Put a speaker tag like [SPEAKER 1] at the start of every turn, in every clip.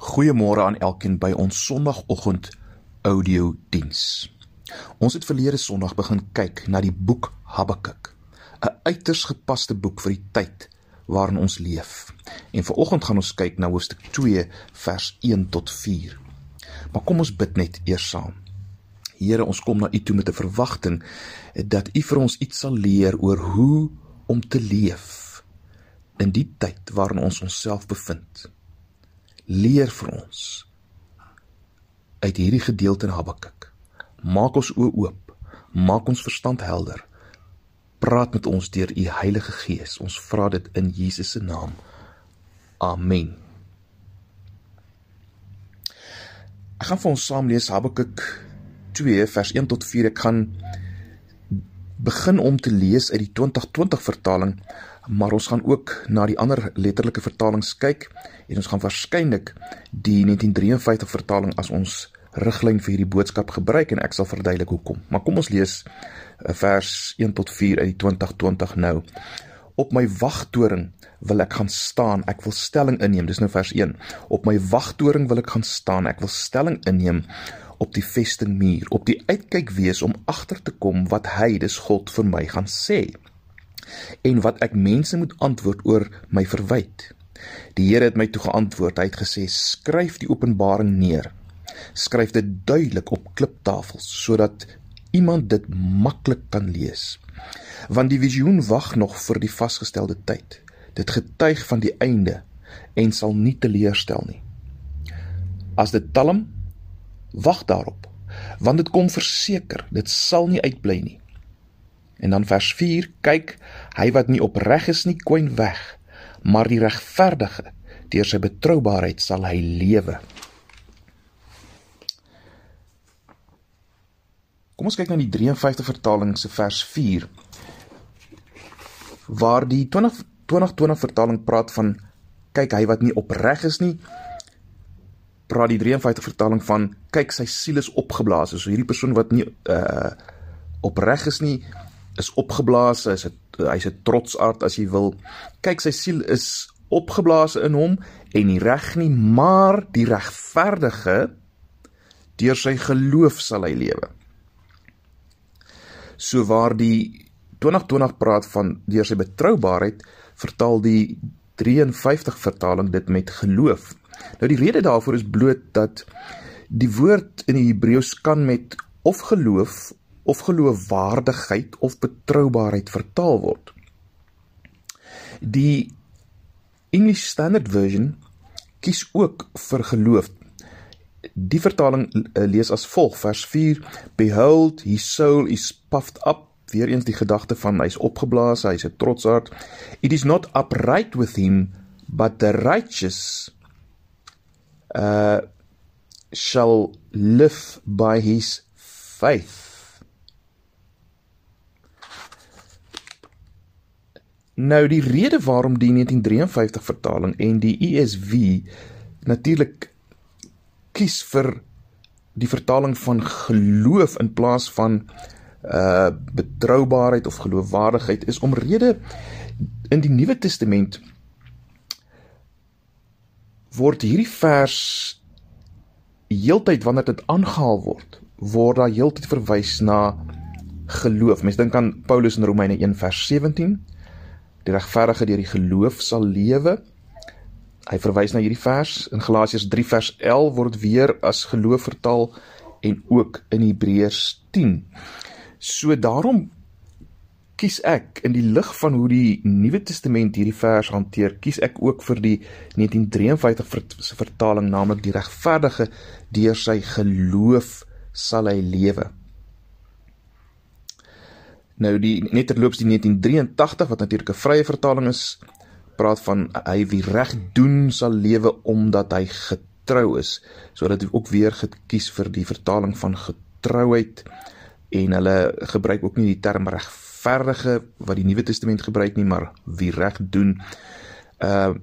[SPEAKER 1] Goeiemôre aan elkeen by ons Sondagoggend audio diens. Ons het verlede Sondag begin kyk na die boek Habakuk, 'n uiters gepaste boek vir die tyd waarin ons leef. En vanoggend gaan ons kyk na hoofstuk 2 vers 1 tot 4. Maar kom ons bid net eers saam. Here, ons kom na U toe met 'n verwagting dat U vir ons iets sal leer oor hoe om te leef in die tyd waarin ons onsself bevind leer vir ons uit hierdie gedeelte in Habakuk. Maak ons oë oop, maak ons verstand helder. Praat met ons deur u Heilige Gees. Ons vra dit in Jesus se naam. Amen. Ek gaan vir ons saam lees Habakuk 2 vers 1 tot 4. Ek gaan begin om te lees uit die 2020 vertaling maar ons gaan ook na die ander letterlike vertalings kyk en ons gaan waarskynlik die 1953 vertaling as ons riglyn vir hierdie boodskap gebruik en ek sal verduidelik hoekom. Maar kom ons lees eh, vers 1 tot 4 uit die 2020 nou. Op my wagtoring wil ek gaan staan, ek wil stelling inneem. Dis nou vers 1. Op my wagtoring wil ek gaan staan, ek wil stelling inneem op die vestingmuur, op die uitkyk wees om agter te kom wat hy, dis God vir my gaan sê en wat ek mense moet antwoord oor my verwyd. Die Here het my toe geantwoord. Hy het gesê: "Skryf die openbaring neer. Skryf dit duidelik op kliptafels sodat iemand dit maklik kan lees. Want die visioen wag nog vir die vasgestelde tyd. Dit getuig van die einde en sal nie teleurstel nie. As dit talm, wag daarop, want dit kom verseker, dit sal nie uitbly nie. En dan vers 4: Kyk, hy wat nie opreg is nie, kwyn weg, maar die regverdige, deur sy betroubaarheid sal hy lewe. Kom ons kyk na die 53 vertaling se vers 4 waar die 20 2020 vertaling praat van kyk hy wat nie opreg is nie praat die 53 vertaling van kyk sy siel is opgeblaas so hierdie persoon wat nie uh opreg is nie is opgeblaas, hy's 'n hy's 'n trotsaard as jy wil. Kyk, sy siel is opgeblaas in hom en nie reg nie, maar die regverdige deur sy geloof sal hy lewe. So waar die 2020 praat van deur sy betroubaarheid, vertaal die 53 vertaling dit met geloof. Nou die rede daarvoor is bloot dat die woord in die Hebreëus kan met of geloof of geloofwaardigheid of betroubaarheid vertaal word. Die English Standard Version kies ook vir geloof. Die vertaling eh, lees as volg vers 4: Behold, his soul is puffed up. Weer eens die gedagte van hy's opgeblaas, hy's 'n trotsaard. It is not upright with him, but the righteous uh shall live by his faith. Nou die rede waarom die 1953 vertaling en die ESV natuurlik kies vir die vertaling van geloof in plaas van uh betroubaarheid of geloofwaardigheid is omrede in die Nuwe Testament word hierdie vers heeltyd wanneer dit aangehaal word word daar heeltyd verwys na geloof. Mens dink aan Paulus in Romeine 1 vers 17 Die regverdige deur die geloof sal lewe. Hy verwys na hierdie vers in Galasiërs 3 vers 11 word weer as geloof vertaal en ook in Hebreërs 10. So daarom kies ek in die lig van hoe die Nuwe Testament hierdie vers hanteer, kies ek ook vir die 1953 se vertaling naamlik die regverdige deur sy geloof sal hy lewe. Nou die net terloops die 1983 wat natuurlik 'n vrye vertaling is, praat van hy wie reg doen sal lewe omdat hy getrou is. So dat hy ook weer gekies vir die vertaling van getrouheid en hulle gebruik ook nie die term regverdige wat die Nuwe Testament gebruik nie, maar wie reg doen. Uh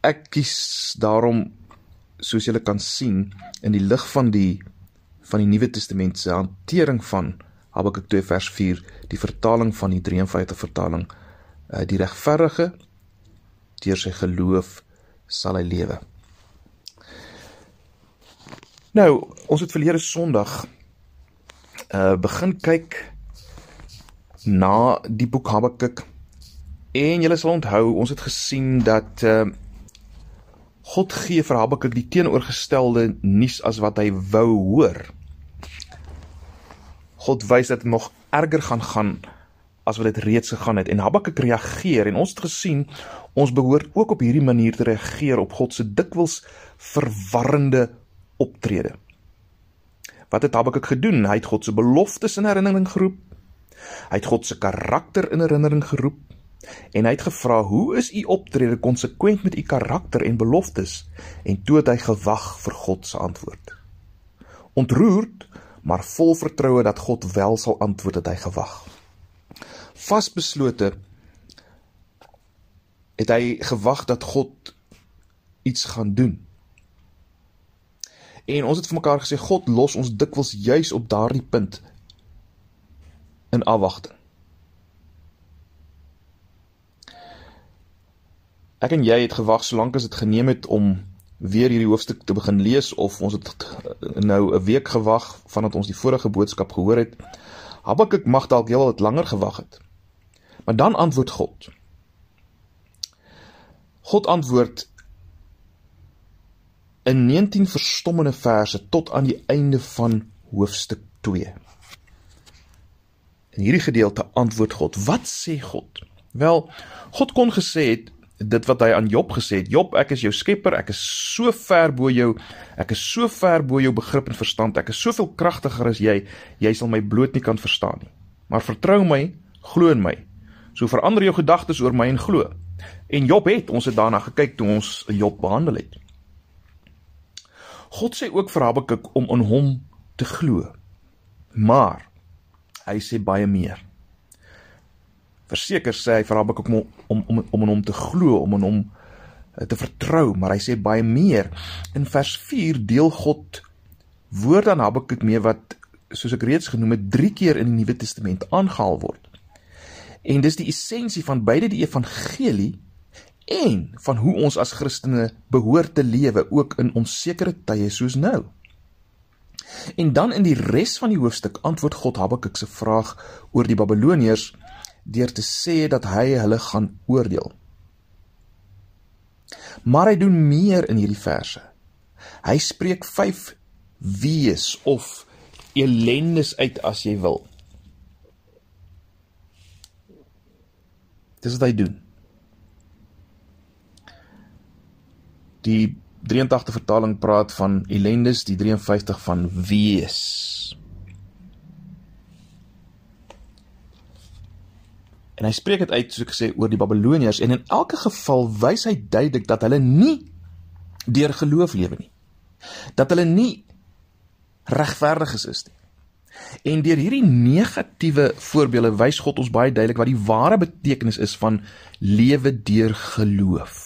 [SPEAKER 1] ek kies daarom soos julle kan sien in die lig van die van die Nuwe Testament se hantering van Habakuk 2 vers 4, die vertaling van die 53 vertaling, uh, die regverdige deur sy geloof sal hy lewe. Nou, ons het verlede Sondag uh begin kyk na die boek Habakuk en julle sal onthou ons het gesien dat uh God gee vir Habakuk die teenoorgestelde nuus as wat hy wou hoor. God wys dat dit nog erger gaan gaan as wat dit reeds gegaan het en Habakuk reageer en ons het gesien ons behoort ook op hierdie manier te reageer op God se dikwels verwarrende optrede. Wat het Habakuk gedoen? Hy het God se beloftes in herinnering geroep. Hy het God se karakter in herinnering geroep en hy het gevra, "Hoe is u optrede konsekwent met u karakter en beloftes?" En toe het hy gewag vir God se antwoord. Ontroerd, maar vol vertroue dat God wel sal antwoord, het hy gewag vasbeslote het hy gewag dat God iets gaan doen. En ons het vir mekaar gesê God los ons dikwels juis op daardie punt in afwagting. Ek en jy het gewag solank as dit geneem het om weer hierdie hoofstuk te begin lees of ons het nou 'n week gewag vandat ons die vorige boodskap gehoor het. Habakuk mag dalk heel wat langer gewag het. Maar dan antwoord God. God antwoord in 19 verstommende verse tot aan die einde van hoofstuk 2. In hierdie gedeelte antwoord God. Wat sê God? Wel, God kon gesê het dit wat hy aan Job gesê het. Job, ek is jou skepper, ek is so ver bo jou, ek is so ver bo jou begrip en verstand. Ek is soveel kragtiger as jy. Jy sal my bloot nie kan verstaan nie. Maar vertrou my, glo in my. So verander jou gedagtes oor my en glo. En Job het, ons het daarna gekyk toe ons Job behandel het. God sê ook vir Habakuk om in hom te glo. Maar hy sê baie meer. Verseker sê hy vir Habakuk om om om om in hom te glo, om in hom eh, te vertrou, maar hy sê baie meer. In vers 4 deel God woorde aan Habakuk mee wat soos ek reeds genoem het 3 keer in die Nuwe Testament aangehaal word. En dis die essensie van beide die evangelie en van hoe ons as Christene behoort te lewe ook in onsekere tye soos nou. En dan in die res van die hoofstuk antwoord God Habakuk se vraag oor die Babiloniërs deur te sê dat hy hulle gaan oordeel. Maar hy doen meer in hierdie verse. Hy spreek 5 wees of ellendes uit as jy wil. Dis wat hy doen. Die 83 vertaling praat van ellendes, die 53 van wees. En hy spreek dit uit soos ek gesê oor die Babiloniërs en in elke geval wys hy duidelik dat hulle nie deur geloof lewe nie. Dat hulle nie regverdiges is nie. En deur hierdie negatiewe voorbeelde wys God ons baie duidelik wat die ware betekenis is van lewe deur geloof.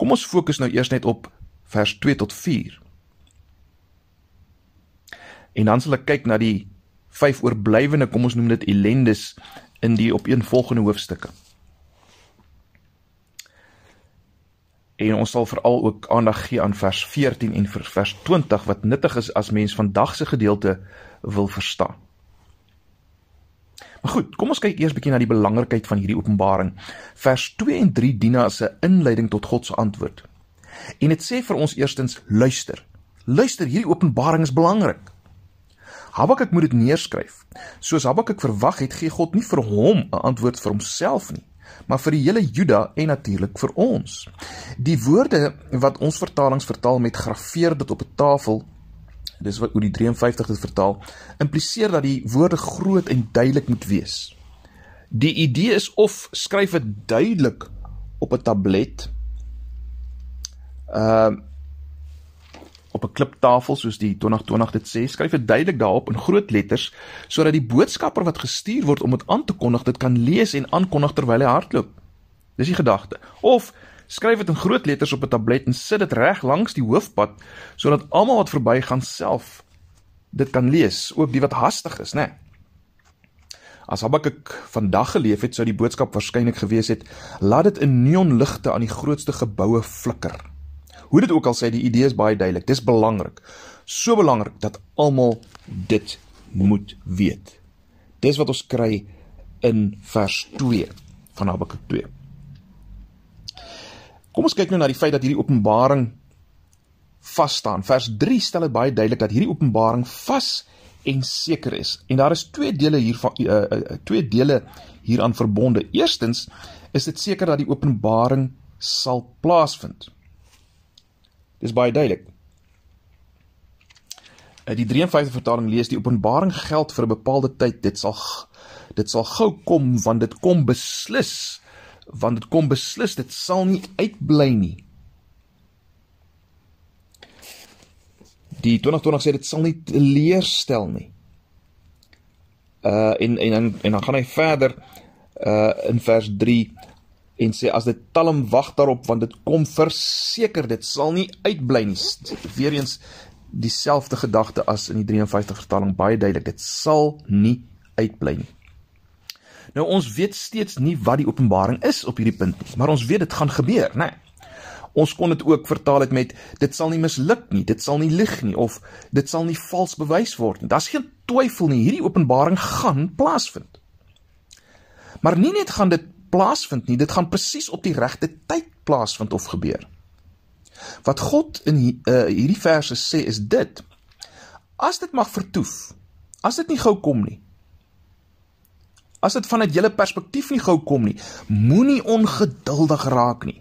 [SPEAKER 1] Kom ons fokus nou eers net op vers 2 tot 4. En dan sal ek kyk na die vyf oorblywende, kom ons noem dit ellendes in die opeenvolgende hoofstukke. En ons sal veral ook aandag gee aan vers 14 en vers 20 wat nuttig is as mens vandag se gedeelte wil verstaan. Maar goed, kom ons kyk eers bietjie na die belangrikheid van hierdie openbaring. Vers 2 en 3 dien as 'n inleiding tot God se antwoord. En dit sê vir ons eerstens: luister. Luister, hierdie openbaring is belangrik. Habakuk moet dit neerskryf. Soos Habakuk verwag het, gee God nie vir hom 'n antwoord vir homself nie maar vir die hele Juda en natuurlik vir ons. Die woorde wat ons vertalings vertaal met grafeer dit op 'n tafel, dis wat oor die 53 dit vertaal, impliseer dat die woorde groot en duidelik moet wees. Die idee is of skryf dit duidelik op 'n tablet. Ehm uh, op 'n kliptafel soos die 2020 dit sê, skryf dit duidelik daarop in groot letters sodat die boodskapper wat gestuur word om dit aan te kondig, dit kan lees en aankondig terwyl hy hardloop. Dis die gedagte. Of skryf dit in groot letters op 'n tablet en sit dit reg langs die hoofpad sodat almal wat verbygaan self dit kan lees, ook die wat hastig is, né? Nee. As Habakuk vandag geleef het, sou die boodskap waarskynlik gewees het: "Laat dit in neonligte aan die grootste geboue flikker." Hoe dit ook al sê, die idee is baie duidelik. Dis belangrik. So belangrik dat almal dit moet weet. Dis wat ons kry in vers 2 van Habakuk 2. Kom ons kyk nou na die feit dat hierdie openbaring vas staan. Vers 3 stel dit baie duidelik dat hierdie openbaring vas en seker is. En daar is twee dele hiervan uh, uh, twee dele hieraan verbonde. Eerstens is dit seker dat die openbaring sal plaasvind. Dis baie duidelik. Uh, die 53 vertaling lees die openbaring geld vir 'n bepaalde tyd. Dit sal dit sal gou kom want dit kom beslis want dit kom beslis dit sal nie uitbly nie. Die 2020 sê dit sal nie leerstel nie. Uh en en dan en dan gaan hy verder uh in vers 3 en sê as dit talm wag daarop want dit kom verseker dit sal nie uitbly nie. Weereens dieselfde gedagte as in die 53 vertaling baie duidelik dit sal nie uitbly nie. Nou ons weet steeds nie wat die openbaring is op hierdie punt nie, maar ons weet dit gaan gebeur, né? Nee. Ons kon dit ook vertaal het met dit sal nie misluk nie, dit sal nie lieg nie of dit sal nie vals bewys word nie. Daar's geen twyfel nie, hierdie openbaring gaan plaasvind. Maar nie net gaan dit plaasvind nie, dit gaan presies op die regte tyd plaasvind of gebeur. Wat God in uh, hierdie verse sê is dit: As dit mag vertoef, as dit nie gou kom nie, as dit vanuit julle perspektief nie gou kom nie, moenie ongeduldig raak nie.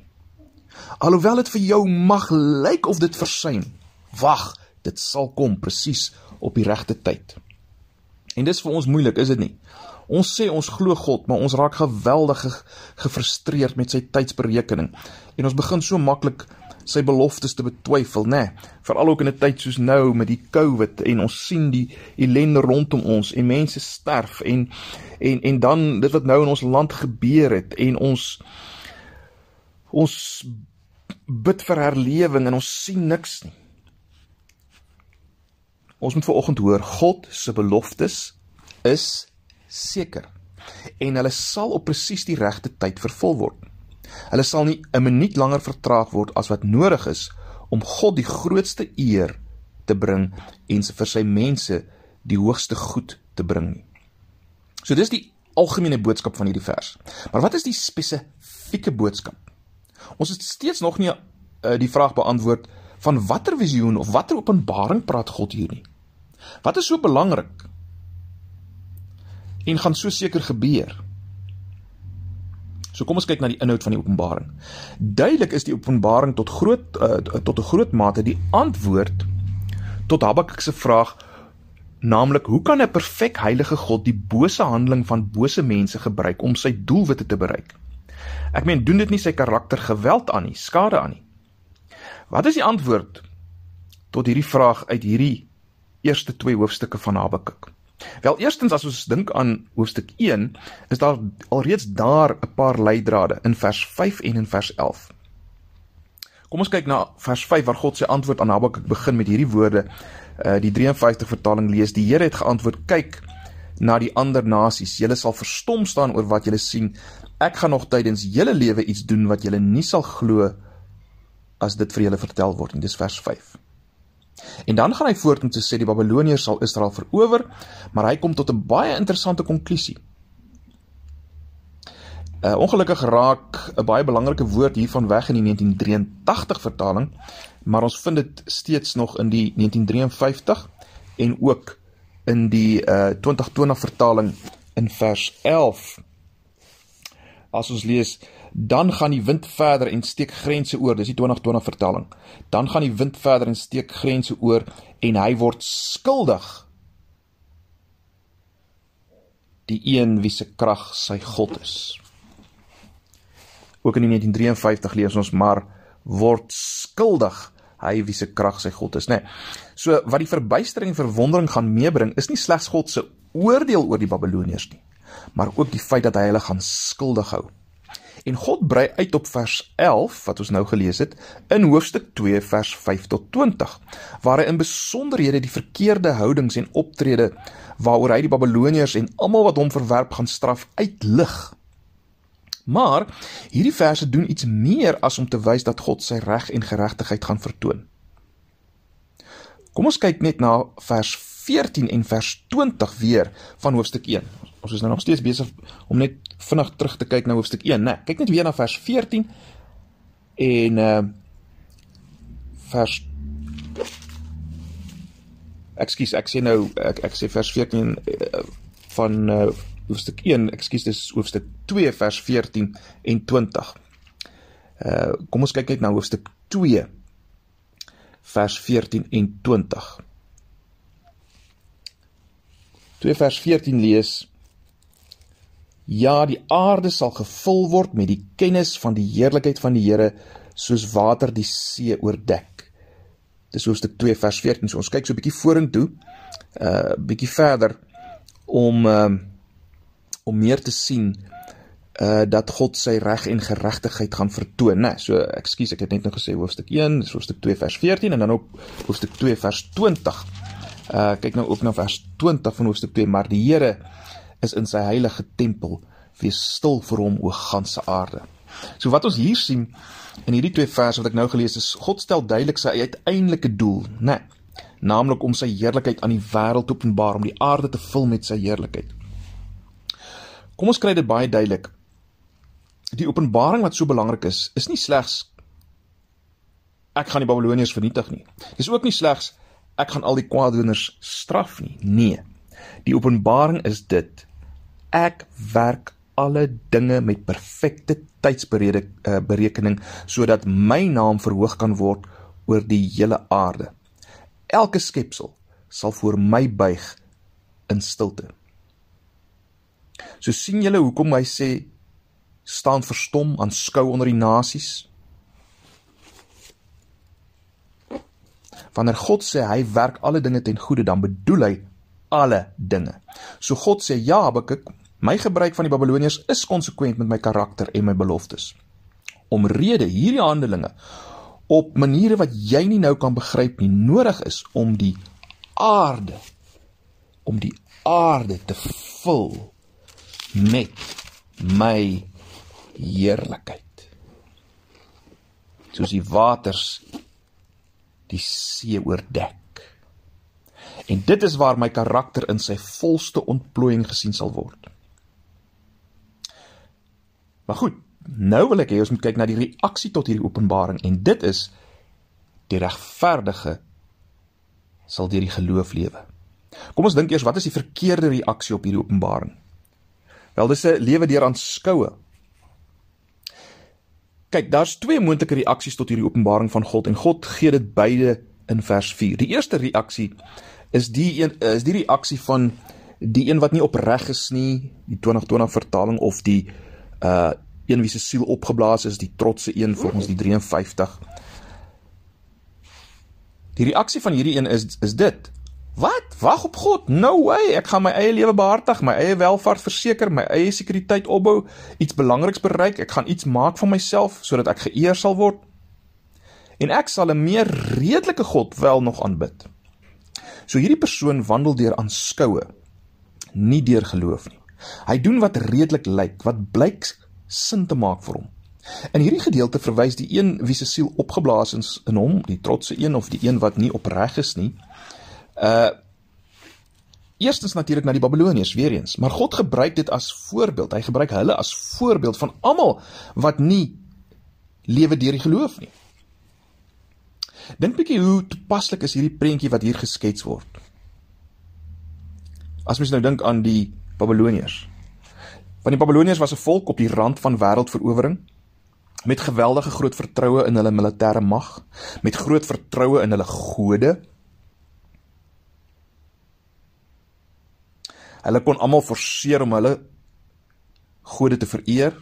[SPEAKER 1] Alhoewel dit vir jou mag lyk of dit versuim, wag, dit sal kom presies op die regte tyd. En dis vir ons moeilik, is dit nie? Ons sê ons glo God, maar ons raak geweldig gefrustreerd met sy tydsberekening. En ons begin so maklik sy beloftes te betwyfel, nê? Nee, Veral ook in 'n tyd soos nou met die COVID en ons sien die ellende rondom ons en mense sterf en en en dan dit wat nou in ons land gebeur het en ons ons bid vir herlewing en ons sien niks nie. Ons moet vanoggend hoor God se beloftes is seker en hulle sal op presies die regte tyd vervul word. Hulle sal nie 'n minuut langer vertraag word as wat nodig is om God die grootste eer te bring en vir sy mense die hoogste goed te bring nie. So dis die algemene boodskap van hierdie vers. Maar wat is die spesifieke boodskap? Ons het steeds nog nie uh, die vraag beantwoord van watter visioen of watter openbaring praat God hier nie. Wat is so belangrik? En gaan so seker gebeur? So kom ons kyk na die inhoud van die openbaring. Duidelik is die openbaring tot groot uh, tot 'n groot mate die antwoord tot Habakuk se vraag naamlik hoe kan 'n perfek heilige God die bose handeling van bose mense gebruik om sy doelwitte te bereik? Ek meen doen dit nie sy karakter geweld aan nie, skade aan nie. Wat is die antwoord tot hierdie vraag uit hierdie eerste 2 hoofstukke van Habakuk? Wel eerstens as ons dink aan hoofstuk 1, is daar alreeds daar 'n paar leidrade in vers 5 en in vers 11. Kom ons kyk na vers 5 waar God sy antwoord aan Habakuk begin met hierdie woorde. Uh die 53 vertaling lees: Die Here het geantwoord: "Kyk na die ander nasies. Julle sal verstom staan oor wat julle sien. Ek gaan nog tydens julle lewe iets doen wat julle nie sal glo as dit vir julle vertel word nie." Dis vers 5. En dan gaan hy voort om te sê die Babiloniërs sal Israel verower, maar hy kom tot 'n baie interessante konklusie. Uh ongelukkig raak 'n baie belangrike woord hiervan weg in die 1983 vertaling, maar ons vind dit steeds nog in die 1953 en ook in die uh 2020 vertaling in vers 11. As ons lees dan gaan die wind verder en steek grense oor dis die 2020 vertaling dan gaan die wind verder en steek grense oor en hy word skuldig. Die een wie se krag sy God is. Ook in 1953 lees ons maar word skuldig hy wie se krag sy God is. Nê nee. so wat die verbuistering en verwondering gaan meebring is nie slegs God se oordeel oor die babiloniërs nie maar ook die feit dat hy hulle gaan skuldig hou En God brei uit op vers 11 wat ons nou gelees het in hoofstuk 2 vers 5 tot 20 waar hy in besonderhede die verkeerde houdings en optrede waaroor hy die Babiloniërs en almal wat hom verwerp gaan straf uitlig. Maar hierdie verse doen iets meer as om te wys dat God sy reg en geregtigheid gaan vertoon. Kom ons kyk net na vers 14 en vers 20 weer van hoofstuk 1. Ons is nou nog steeds besig om net vinnig terug te kyk na hoofstuk 1, né? Nee, kyk net weer na vers 14 en uh vers Ekskuus, ek sê nou ek ek sê vers 14 uh, van uh hoofstuk 1, ekskuus, dis hoofstuk 2 vers 14 en 20. Uh kom ons kyk net na hoofstuk 2 vers 14 en 20. 2 vers 14 lees Ja, die aarde sal gevul word met die kennis van die heerlikheid van die Here soos water die see oordek. Dis hoofstuk 2 vers 14. So ons kyk so 'n bietjie vorentoe, 'n uh, bietjie verder om uh, om meer te sien uh dat God sy reg en geregtigheid gaan vertoon, né? So ekskuus, ek het net nou gesê hoofstuk 1, dis hoofstuk 2 vers 14 en dan ook hoofstuk 2 vers 20. Uh kyk nou ook na vers 20 van hoofstuk 2, maar die Here is in sy heilige tempel, wees stil vir hom o ganse aarde. So wat ons hier sien in hierdie twee verse wat ek nou gelees het, God stel duidelik sy uiteindelike doel, né? Naamlik om sy heerlikheid aan die wêreld openbaar, om die aarde te vul met sy heerlikheid. Kom ons kry dit baie duidelik. Die openbaring wat so belangrik is, is nie slegs ek gaan die Babiloniërs vernietig nie. Dis ook nie slegs ek gaan al die kwaaddoeners straf nie. Nee. Die openbaring is dit ek werk alle dinge met perfekte tydsberekening uh, sodat my naam verhoog kan word oor die hele aarde. Elke skepsel sal voor my buig in stilte. So sien julle hoekom hy sê staan verstom aanskou onder die nasies. Wanneer God sê hy werk alle dinge ten goeie, dan bedoel hy alle dinge. So God sê ja, Habakuk, my gebruik van die Babiloniërs is konsekwent met my karakter en my beloftes. Omrede hierdie handelinge op maniere wat jy nie nou kan begryp nie, nodig is om die aarde om die aarde te vul met my heerlikheid. Soos die waters die see oordek. En dit is waar my karakter in sy volste ontplooiing gesien sal word. Maar goed, nou wil ek hê ons moet kyk na die reaksie tot hierdie openbaring en dit is die regverdige sal deur die geloof lewe. Kom ons dink eers wat is die verkeerde reaksie op hierdie openbaring? Wel dis 'n lewe deur aanskoue. Kyk, daar's twee moontlike reaksies tot hierdie openbaring van God en God gee dit beide in vers 4. Die eerste reaksie is die een is die reaksie van die een wat nie opreg is nie, die 2020 vertaling of die uh een wie se siel opgeblaas is, die trotse een volgens die 53. Die reaksie van hierdie een is is dit: Wat? Wag op God. No way. Ek gaan my eie lewe behartig, my eie welvaart verseker, my eie sekuriteit opbou, iets belangriks bereik. Ek gaan iets maak van myself sodat ek geëer sal word. En ek sal 'n meer redelike God wel nog aanbid. So hierdie persoon wandel deur aanskoue, nie deur geloof nie. Hy doen wat redelik lyk, wat blyk sin te maak vir hom. In hierdie gedeelte verwys die een wie se siel opgeblaas is in hom, die trotse een of die een wat nie opreg is nie, Uh eerstens natuurlik na die Babiloniërs weer eens, maar God gebruik dit as voorbeeld. Hy gebruik hulle as voorbeeld van almal wat nie lewe deur die geloof nie. Dink bietjie hoe toepaslik is hierdie prentjie wat hier geskets word. As mens nou dink aan die Babiloniërs. Want die Babiloniërs was 'n volk op die rand van wêreldverowering met geweldige groot vertroue in hulle militêre mag, met groot vertroue in hulle gode Hulle kon almal forceer om hulle gode te vereer.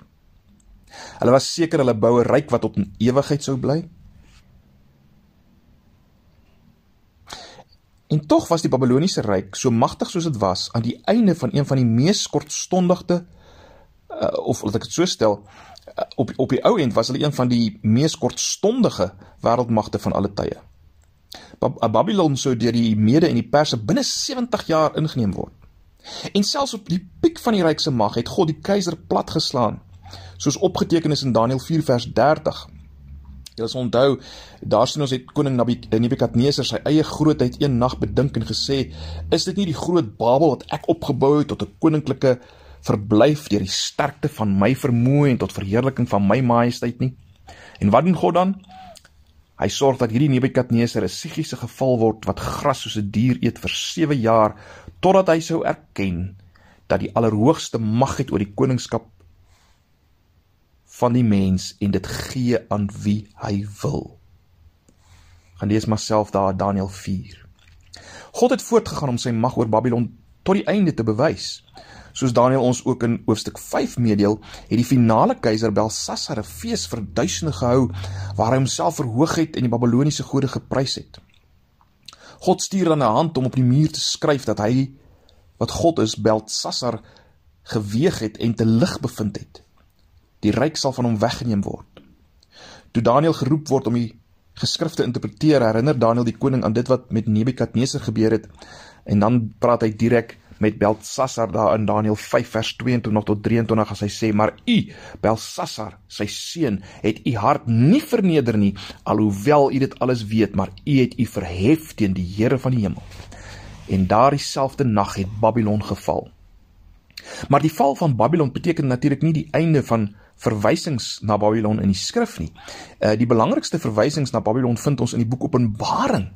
[SPEAKER 1] Hulle was seker hulle boue ryk wat op ewigheid sou bly. En tog was die Babiloniese ryk so magtig soos dit was aan die einde van een van die mees kortstondigste uh, of laat ek dit so stel uh, op op die ou end was hulle een van die mees kortstondige wêreldmagte van alle tye. Babylon sou deur die Mede en die Perse binne 70 jaar ingeneem word. En selfs op die piek van die rykse mag het God die keiser platgeslaan soos opgeteken is in Daniël 4 vers 30. Jy sal onthou, daar sien ons het koning Nebukadneser sy eie grootheid een nag bedink en gesê: "Is dit nie die groot Babel wat ek opgebou het tot 'n koninklike verblyf deur die sterkte van my vermoë en tot verheerliking van my majesteit nie?" En wat doen God dan? Hy sorg dat hierdie Nebukadneser 'n psigiese geval word wat gras soos 'n dier eet vir 7 jaar totdat hy sou erken dat die allerhoogste mag het oor die koningskap van die mens en dit gee aan wie hy wil. Gaan lees maar self daar Daniël 4. God het voortgegaan om sy mag oor Babylon tot die einde te bewys. Soos Daniël ons ook in hoofstuk 5 meedeel, het die finale keiser Belsasar 'n fees vir duisende gehou waar hy homself verhoog het en die Babiloniese gode geprys het. God stuur dan 'n hand om op die muur te skryf dat hy wat God is Belsasar geweeg het en te lig bevind het. Die ryk sal van hom weggeneem word. Toe Daniël geroep word om die geskrifte interpreteer, herinner Daniël die koning aan dit wat met Nebukadneser gebeur het en dan praat hy direk met Belsassar daar in Daniël 5 vers 22 tot 23 as hy sê maar u Belsassar sy seun het u hart nie verneder nie alhoewel u dit alles weet maar u het u verhef teen die Here van die hemel en daardie selfde nag het Babylon geval maar die val van Babylon beteken natuurlik nie die einde van verwysings na Babylon in die skrif nie. Uh die belangrikste verwysings na Babylon vind ons in die boek Openbaring.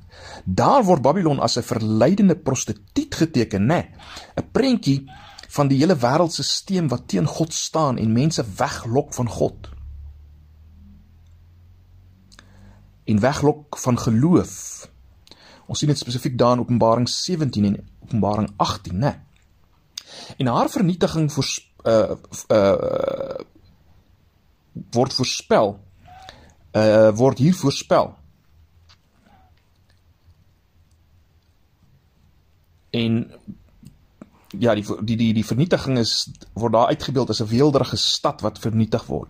[SPEAKER 1] Daar word Babylon as 'n verleidende prostituut geteken, né? 'n Prentjie van die hele wêreldstelsel wat teen God staan en mense weglok van God. En weglok van geloof. Ons sien dit spesifiek daar in Openbaring 17 en Openbaring 18, né? En haar vernietiging vir uh uh word voorspel. Uh word hier voorspel. En ja die die die die vernietiging is word daar uitgebeeld as 'n weelderige stad wat vernietig word.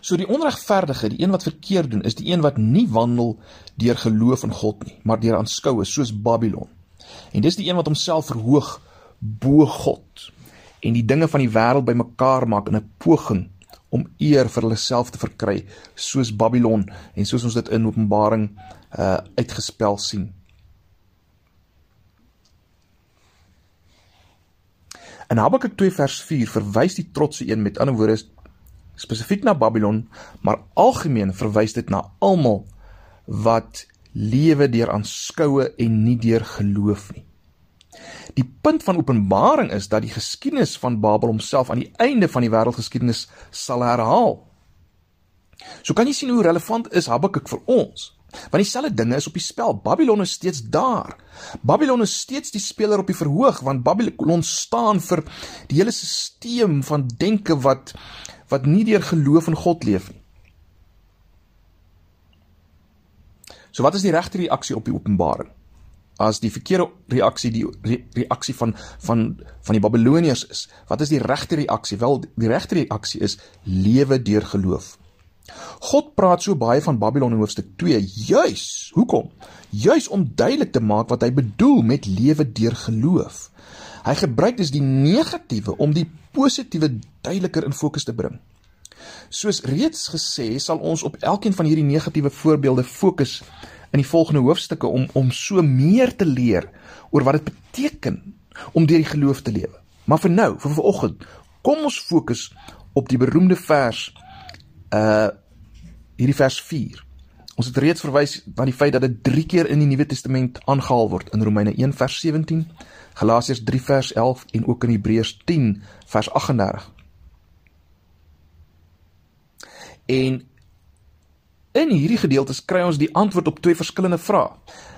[SPEAKER 1] So die onregverdige die een wat verkeerd doen is die een wat nie wandel deur geloof in God nie maar deur aanskoue soos Babylon. En dis die een wat homself verhoog bo God en die dinge van die wêreld bymekaar maak in 'n poging om eer vir hulle self te verkry soos Babylon en soos ons dit in Openbaring uh uitgespel sien. In Habakuk 2 vers 4 verwys die trotse een met ander woorde spesifiek na Babylon, maar algemeen verwys dit na almal wat lewe deur aanskoue en nie deur geloof nie. Die punt van Openbaring is dat die geskiedenis van Babel homself aan die einde van die wêreldgeskiedenis sal herhaal. So kan jy sien hoe relevant is Habakuk vir ons. Want dieselfde dinge is op die spel. Babylon is steeds daar. Babylon is steeds die speler op die verhoog want Babylon staan vir die hele stelsel van denke wat wat nie deur geloof in God leef nie. So wat is die regte reaksie op die Openbaring? As die verkeerde reaksie die re reaksie van van van die Babiloniërs is. Wat is die regte reaksie? Wel, die regte reaksie is lewe deur geloof. God praat so baie van Babylon in hoofstuk 2 juis. Hoekom? Juis om duidelik te maak wat hy bedoel met lewe deur geloof. Hy gebruik dus die negatiewe om die positiewe duideliker in fokus te bring. Soos reeds gesê, sal ons op elkeen van hierdie negatiewe voorbeelde fokus in die volgende hoofstukke om om so meer te leer oor wat dit beteken om deur die geloof te lewe. Maar vir nou, vir vanoggend, kom ons fokus op die beroemde vers uh hierdie vers 4. Ons het reeds verwys na die feit dat dit 3 keer in die Nuwe Testament aangehaal word in Romeine 1 vers 17, Galasiërs 3 vers 11 en ook in Hebreërs 10 vers 38. En In hierdie gedeeltes kry ons die antwoord op twee verskillende vrae.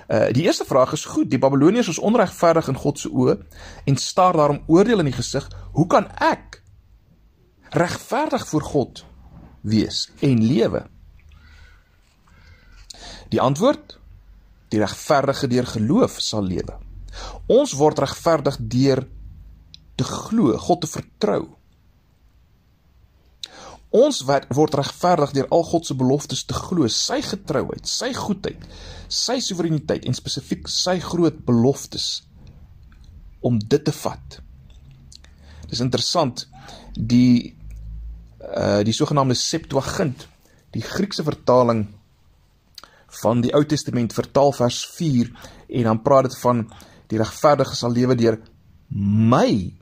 [SPEAKER 1] Uh die eerste vraag is goed, die Babiloniërs is onregverdig in God se oë en staar daarom oordeel in die gesig. Hoe kan ek regverdig voor God wees en lewe? Die antwoord: Die regverdige deur geloof sal lewe. Ons word regverdig deur te glo, God te vertrou. Ons word regverdig deur al God se beloftes te glo, sy getrouheid, sy goedheid, sy soewereiniteit en spesifiek sy groot beloftes om dit te vat. Dis interessant die uh die sogenaamde Septuagint, die Griekse vertaling van die Ou Testament vertaal vers 4 en dan praat dit van die regverdige sal lewe deur my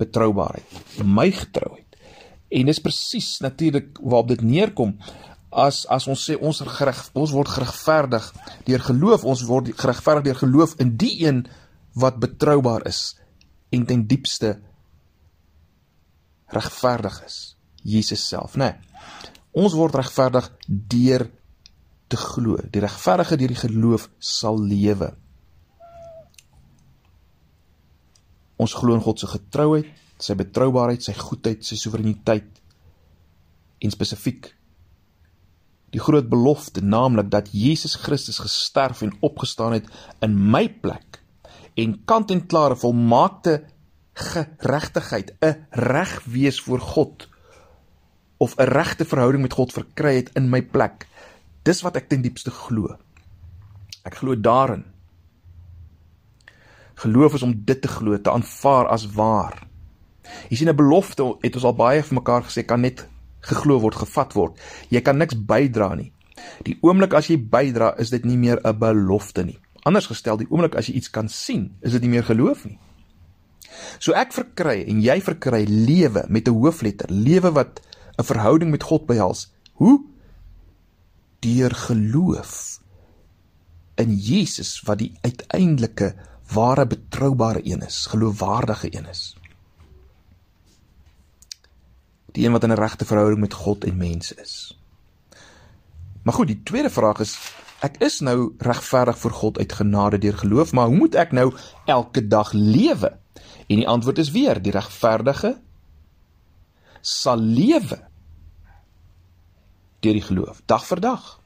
[SPEAKER 1] betroubaarheid, my getrouheid. En dis presies natuurlik waarop dit neerkom as as ons sê ons gereg, ons word geregverdig deur geloof, ons word geregverdig deur geloof in die een wat betroubaar is en ten diepste regverdig is, Jesus self, né? Nee, ons word regverdig deur te glo. Die regverdige deur die geloof sal lewe. Ons glo in God se getrouheid, sy betroubaarheid, sy goedheid, sy soewereiniteit en spesifiek die groot belofte, naamlik dat Jesus Christus gesterf en opgestaan het in my plek en kant en klare volmaakte geregtigheid, 'n reg wees voor God of 'n regte verhouding met God verkry het in my plek. Dis wat ek ten diepste glo. Ek glo daarin. Geloof is om dit te glo, te aanvaar as waar. Jy sien 'n belofte het ons al baie vir mekaar gesê kan net geglo word, gevat word. Jy kan niks bydra nie. Die oomblik as jy bydra, is dit nie meer 'n belofte nie. Anders gestel, die oomblik as jy iets kan sien, is dit nie meer geloof nie. So ek verkry en jy verkry lewe met 'n hoofletter, lewe wat 'n verhouding met God behels. Hoe? Deur geloof in Jesus wat die uiteindelike ware betroubare een is, geloofwaardige een is die een wat in 'n regte verhouding met God en mense is. Maar goed, die tweede vraag is ek is nou regverdig voor God uit genade deur geloof, maar hoe moet ek nou elke dag lewe? En die antwoord is weer die regverdige sal lewe deur die geloof dag vir dag.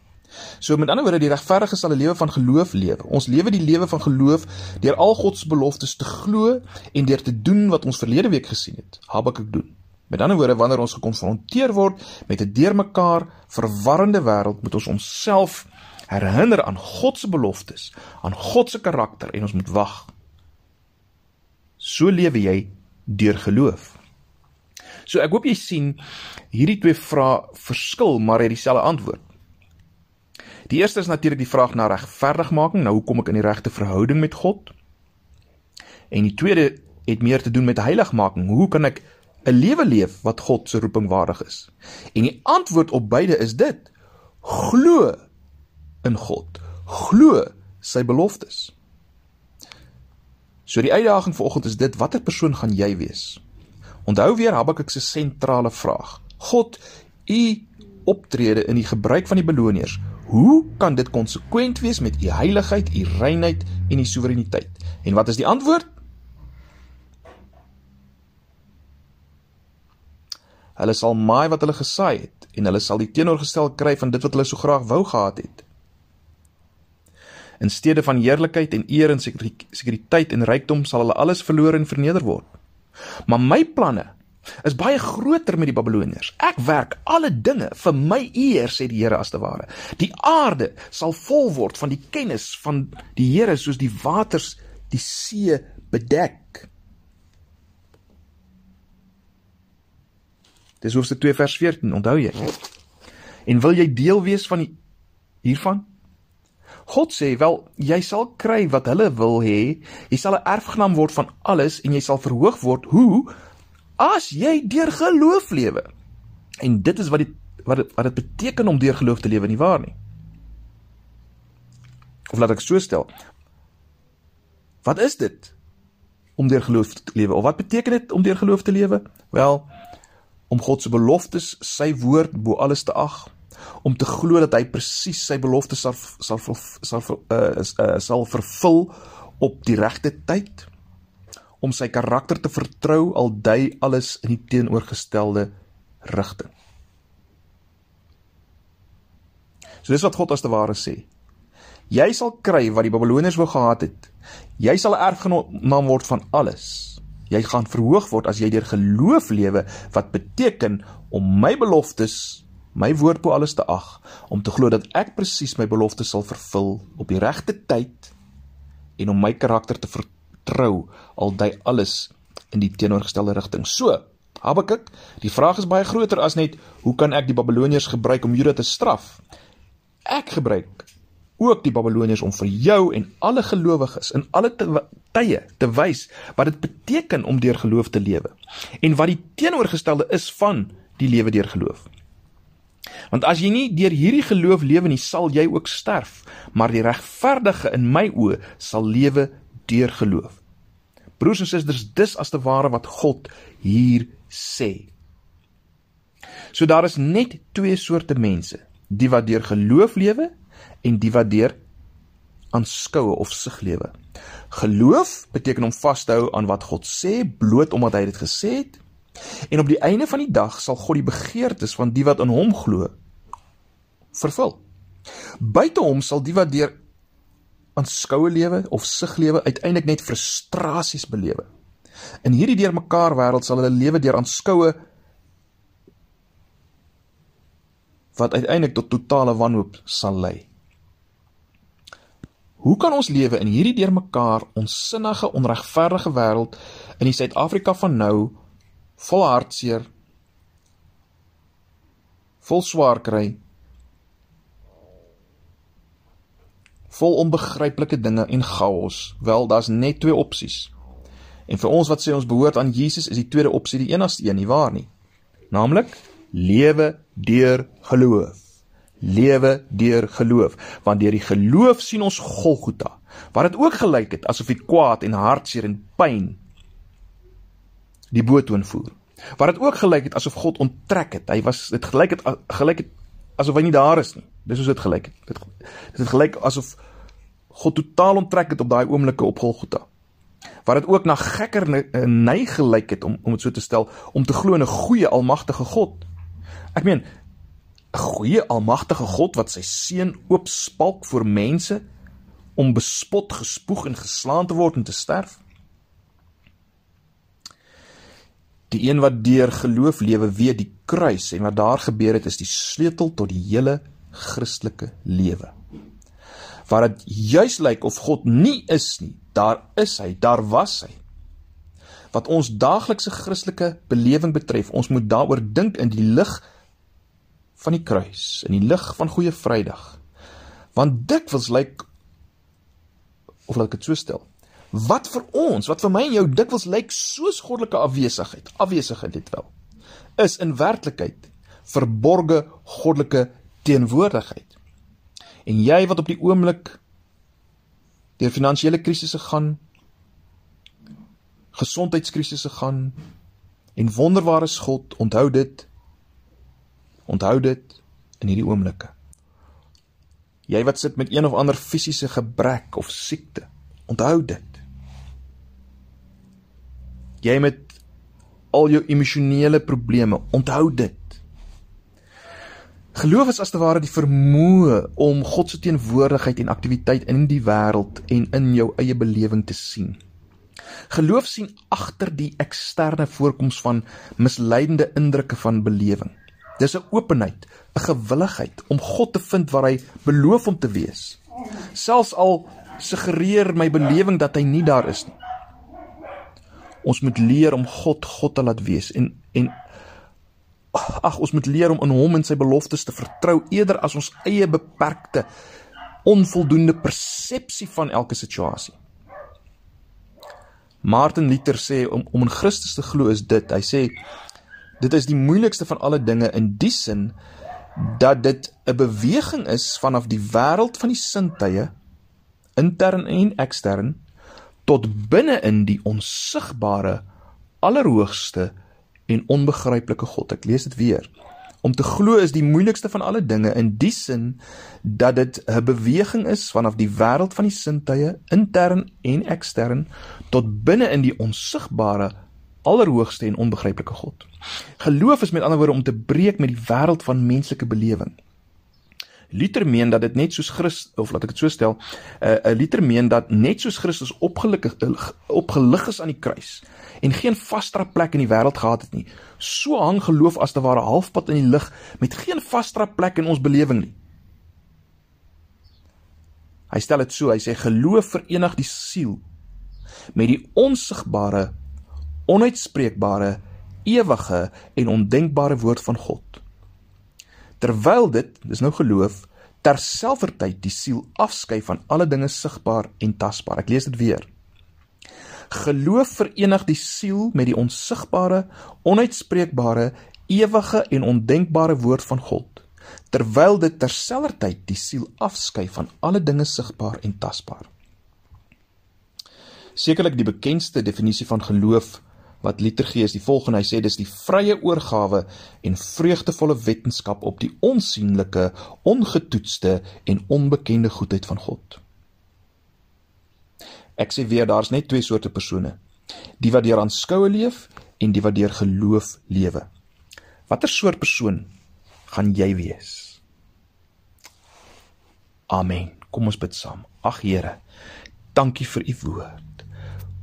[SPEAKER 1] So met ander woorde die regverdige sal 'n lewe van geloof lewe. Ons lewe die lewe van geloof deur al God se beloftes te glo en deur te doen wat ons verlede week gesien het. Habakuk doen. Met ander woorde, wanneer ons gekonfronteer word met 'n deurmekaar verwarrende wêreld, moet ons onsself herinner aan God se beloftes, aan God se karakter en ons moet wag. So lewe jy deur geloof. So ek hoop jy sien hierdie twee vrae verskil, maar het dieselfde antwoord. Die eerste is natuurlik die vraag na regverdigmaking, nou hoe kom ek in die regte verhouding met God? En die tweede het meer te doen met heiligmaking. Hoe kan ek 'n lewe leef wat God se roeping waardig is. En die antwoord op beide is dit: glo in God. Glo sy beloftes. So die uitdaging vanoggend is dit: watter persoon gaan jy wees? Onthou weer Habakuk se sentrale vraag. God, u optrede in die gebruik van die beloniers. Hoe kan dit konsekwent wees met u heiligheid, u reinheid en u soewereiniteit? En wat is die antwoord? Hulle sal maai wat hulle gesaai het en hulle sal die teenoorgestel kry van dit wat hulle so graag wou gehad het. In steede van heerlikheid en eer en sekuriteit en rykdom sal hulle alles verloor en verneder word. Maar my planne is baie groter met die Babiloniërs. Ek werk alle dinge vir my eer sê die Here as te ware. Die aarde sal vol word van die kennis van die Here soos die waters die see bedek. Dis hoofstuk 2 vers 14, onthou jy? En wil jy deel wees van die, hiervan? God sê wel, jy sal kry wat hulle wil hê. Jy sal 'n erfgenaam word van alles en jy sal verhoog word. Hoe? As jy deur geloof lewe. En dit is wat die wat dit wat dit beteken om deur geloof te lewe, nie waar nie? Of laat ek so stel. Wat is dit om deur geloof te lewe? Of wat beteken dit om deur geloof te lewe? Wel, om God se beloftes, sy woord bo alles te ag, om te glo dat hy presies sy beloftes sal sal sal uh, uh, sal vervul op die regte tyd, om sy karakter te vertrou al dui alles in die teenoorgestelde rigting. So dis wat God as te ware sê. Jy sal kry wat die Babiloniërs wou gehad het. Jy sal erfgenaam word van alles. Jy gaan verhoog word as jy deur geloof lewe wat beteken om my beloftes, my woord bo alles te ag, om te glo dat ek presies my beloftes sal vervul op die regte tyd en om my karakter te vertrou al dui alles in die teenoorgestelde rigting. So, Habakuk, die vraag is baie groter as net hoe kan ek die Babiloniërs gebruik om Juda te straf? Ek gebruik ook die Babiloniërs om vir jou en alle gelowiges in alle tye te wys wat dit beteken om deur geloof te lewe en wat die teenoorgestelde is van die lewe deur geloof. Want as jy nie deur hierdie geloof lewe nie, sal jy ook sterf, maar die regverdige in my oë sal lewe deur geloof. Broers en susters, dis as te ware wat God hier sê. So daar is net twee soorte mense, die wat deur geloof lewe en die wat deur aanskoue of sig lewe. Geloof beteken om vas te hou aan wat God sê bloot omdat hy dit gesê het. En op die einde van die dag sal God die begeertes van die wat in hom glo vervul. Buite hom sal die wat deur aanskoue lewe of sig lewe uiteindelik net frustrasies belewe. In hierdie deurmekaar wêreld sal hulle lewe deur aanskoue wat uiteindelik tot totale wanhoop sal lei. Hoe kan ons lewe in hierdie deurmekaar onsinnige, onregverdige wêreld in die Suid-Afrika van nou vol hartseer, vol swaar kry, vol onbegryplike dinge en chaos? Wel, daar's net twee opsies. En vir ons wat sê ons behoort aan Jesus, is die tweede opsie die enigste een, nie waar nie? Naamlik lewe deur geloof. Lewe deur geloof want deur die geloof sien ons Golgotha waar dit ook gelyk het asof die kwaad en hartseer en pyn die boot toonvoer waar dit ook gelyk het asof God onttrek het. Hy was dit gelyk het gelyk het asof hy nie daar is nie. Dis hoe dit gelyk het. Dit dit het gelyk asof God totaal onttrek het op daai oomblikke op Golgotha. Waar dit ook na gekker nei gelyk het om om dit so te stel om te glo in 'n goeie almagtige God ek meen 'n goeie almagtige God wat sy seun oopspalk vir mense om bespot, gespoeg en geslaan te word en te sterf. Die een wat deur geloof lewe, weet die kruis en wat daar gebeur het is die sleutel tot die hele Christelike lewe. Waar dit juis lyk of God nie is nie, daar is hy, daar was hy. Wat ons daaglikse Christelike belewing betref, ons moet daaroor dink in die lig van die kruis in die lig van goeie Vrydag. Want dikwels lyk of laat ek dit so stel. Wat vir ons, wat vir my en jou dikwels lyk soos goddelike afwesigheid, afwesigheid dit wel, is in werklikheid verborgde goddelike teenwoordigheid. En jy wat op die oomblik deur finansiële krisisse gaan, gesondheidskrisisse gaan en wonder waar is God, onthou dit Onthou dit in hierdie oomblikke. Jy wat sit met een of ander fisiese gebrek of siekte, onthou dit. Jy met al jou emosionele probleme, onthou dit. Geloof is as te ware die vermoë om God se teenwoordigheid en aktiwiteit in die wêreld en in jou eie belewing te sien. Geloof sien agter die eksterne voorkoms van misleidende indrukke van belewing. Dis 'n openheid, 'n gewilligheid om God te vind waar hy beloof om te wees. Selfs al suggereer my belewing dat hy nie daar is nie. Ons moet leer om God God te laat wees en en ag ons moet leer om in hom en sy beloftes te vertrou eerder as ons eie beperkte onvoldoende persepsie van elke situasie. Martin Luther sê om om in Christus te glo is dit. Hy sê Dit is die moeilikste van alle dinge in die sin dat dit 'n beweging is vanaf die wêreld van die sintuie intern en ekstern tot binne in die onsigbare allerhoogste en onbegryplike God. Ek lees dit weer. Om te glo is die moeilikste van alle dinge in die sin dat dit 'n beweging is vanaf die wêreld van die sintuie intern en ekstern tot binne in die onsigbare allerhoogste en onbegryplike God. Geloof is met ander woorde om te breek met die wêreld van menslike belewing. Luther meen dat dit net soos Christus of laat ek dit so stel, 'n uh, uh, Luther meen dat net soos Christus opgelukkig opgelig is aan die kruis en geen vaste plek in die wêreld gehad het nie, so hang geloof as te ware halfpad in die lug met geen vaste plek in ons belewing nie. Hy stel dit so, hy sê geloof verenig die siel met die onsigbare onuitspreekbare ewige en ondenkbare woord van God. Terwyl dit, dis nou geloof, terselfdertyd die siel afskei van alle dinge sigbaar en tasbaar. Ek lees dit weer. Geloof verenig die siel met die onsigbare, onuitspreekbare, ewige en ondenkbare woord van God, terwyl dit terselfdertyd die siel afskei van alle dinge sigbaar en tasbaar. Sekerlik die bekendste definisie van geloof wat Luther gee is die volgende. Hy sê dis die vrye oorgawe en vreugdevolle wetenskap op die onsigbare, ongetoetste en onbekende goedheid van God. Ek sê weer, daar's net twee soorte persone. Die wat deur aanskoue leef en die wat deur geloof lewe. Watter soort persoon gaan jy wees? Amen. Kom ons bid saam. Ag Here, dankie vir u woord.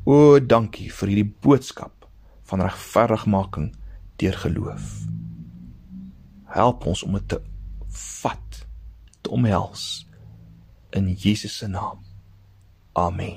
[SPEAKER 1] O, dankie vir hierdie boodskap van regverdigmaking deur geloof. Help ons om dit te vat, te omhels in Jesus se naam. Amen.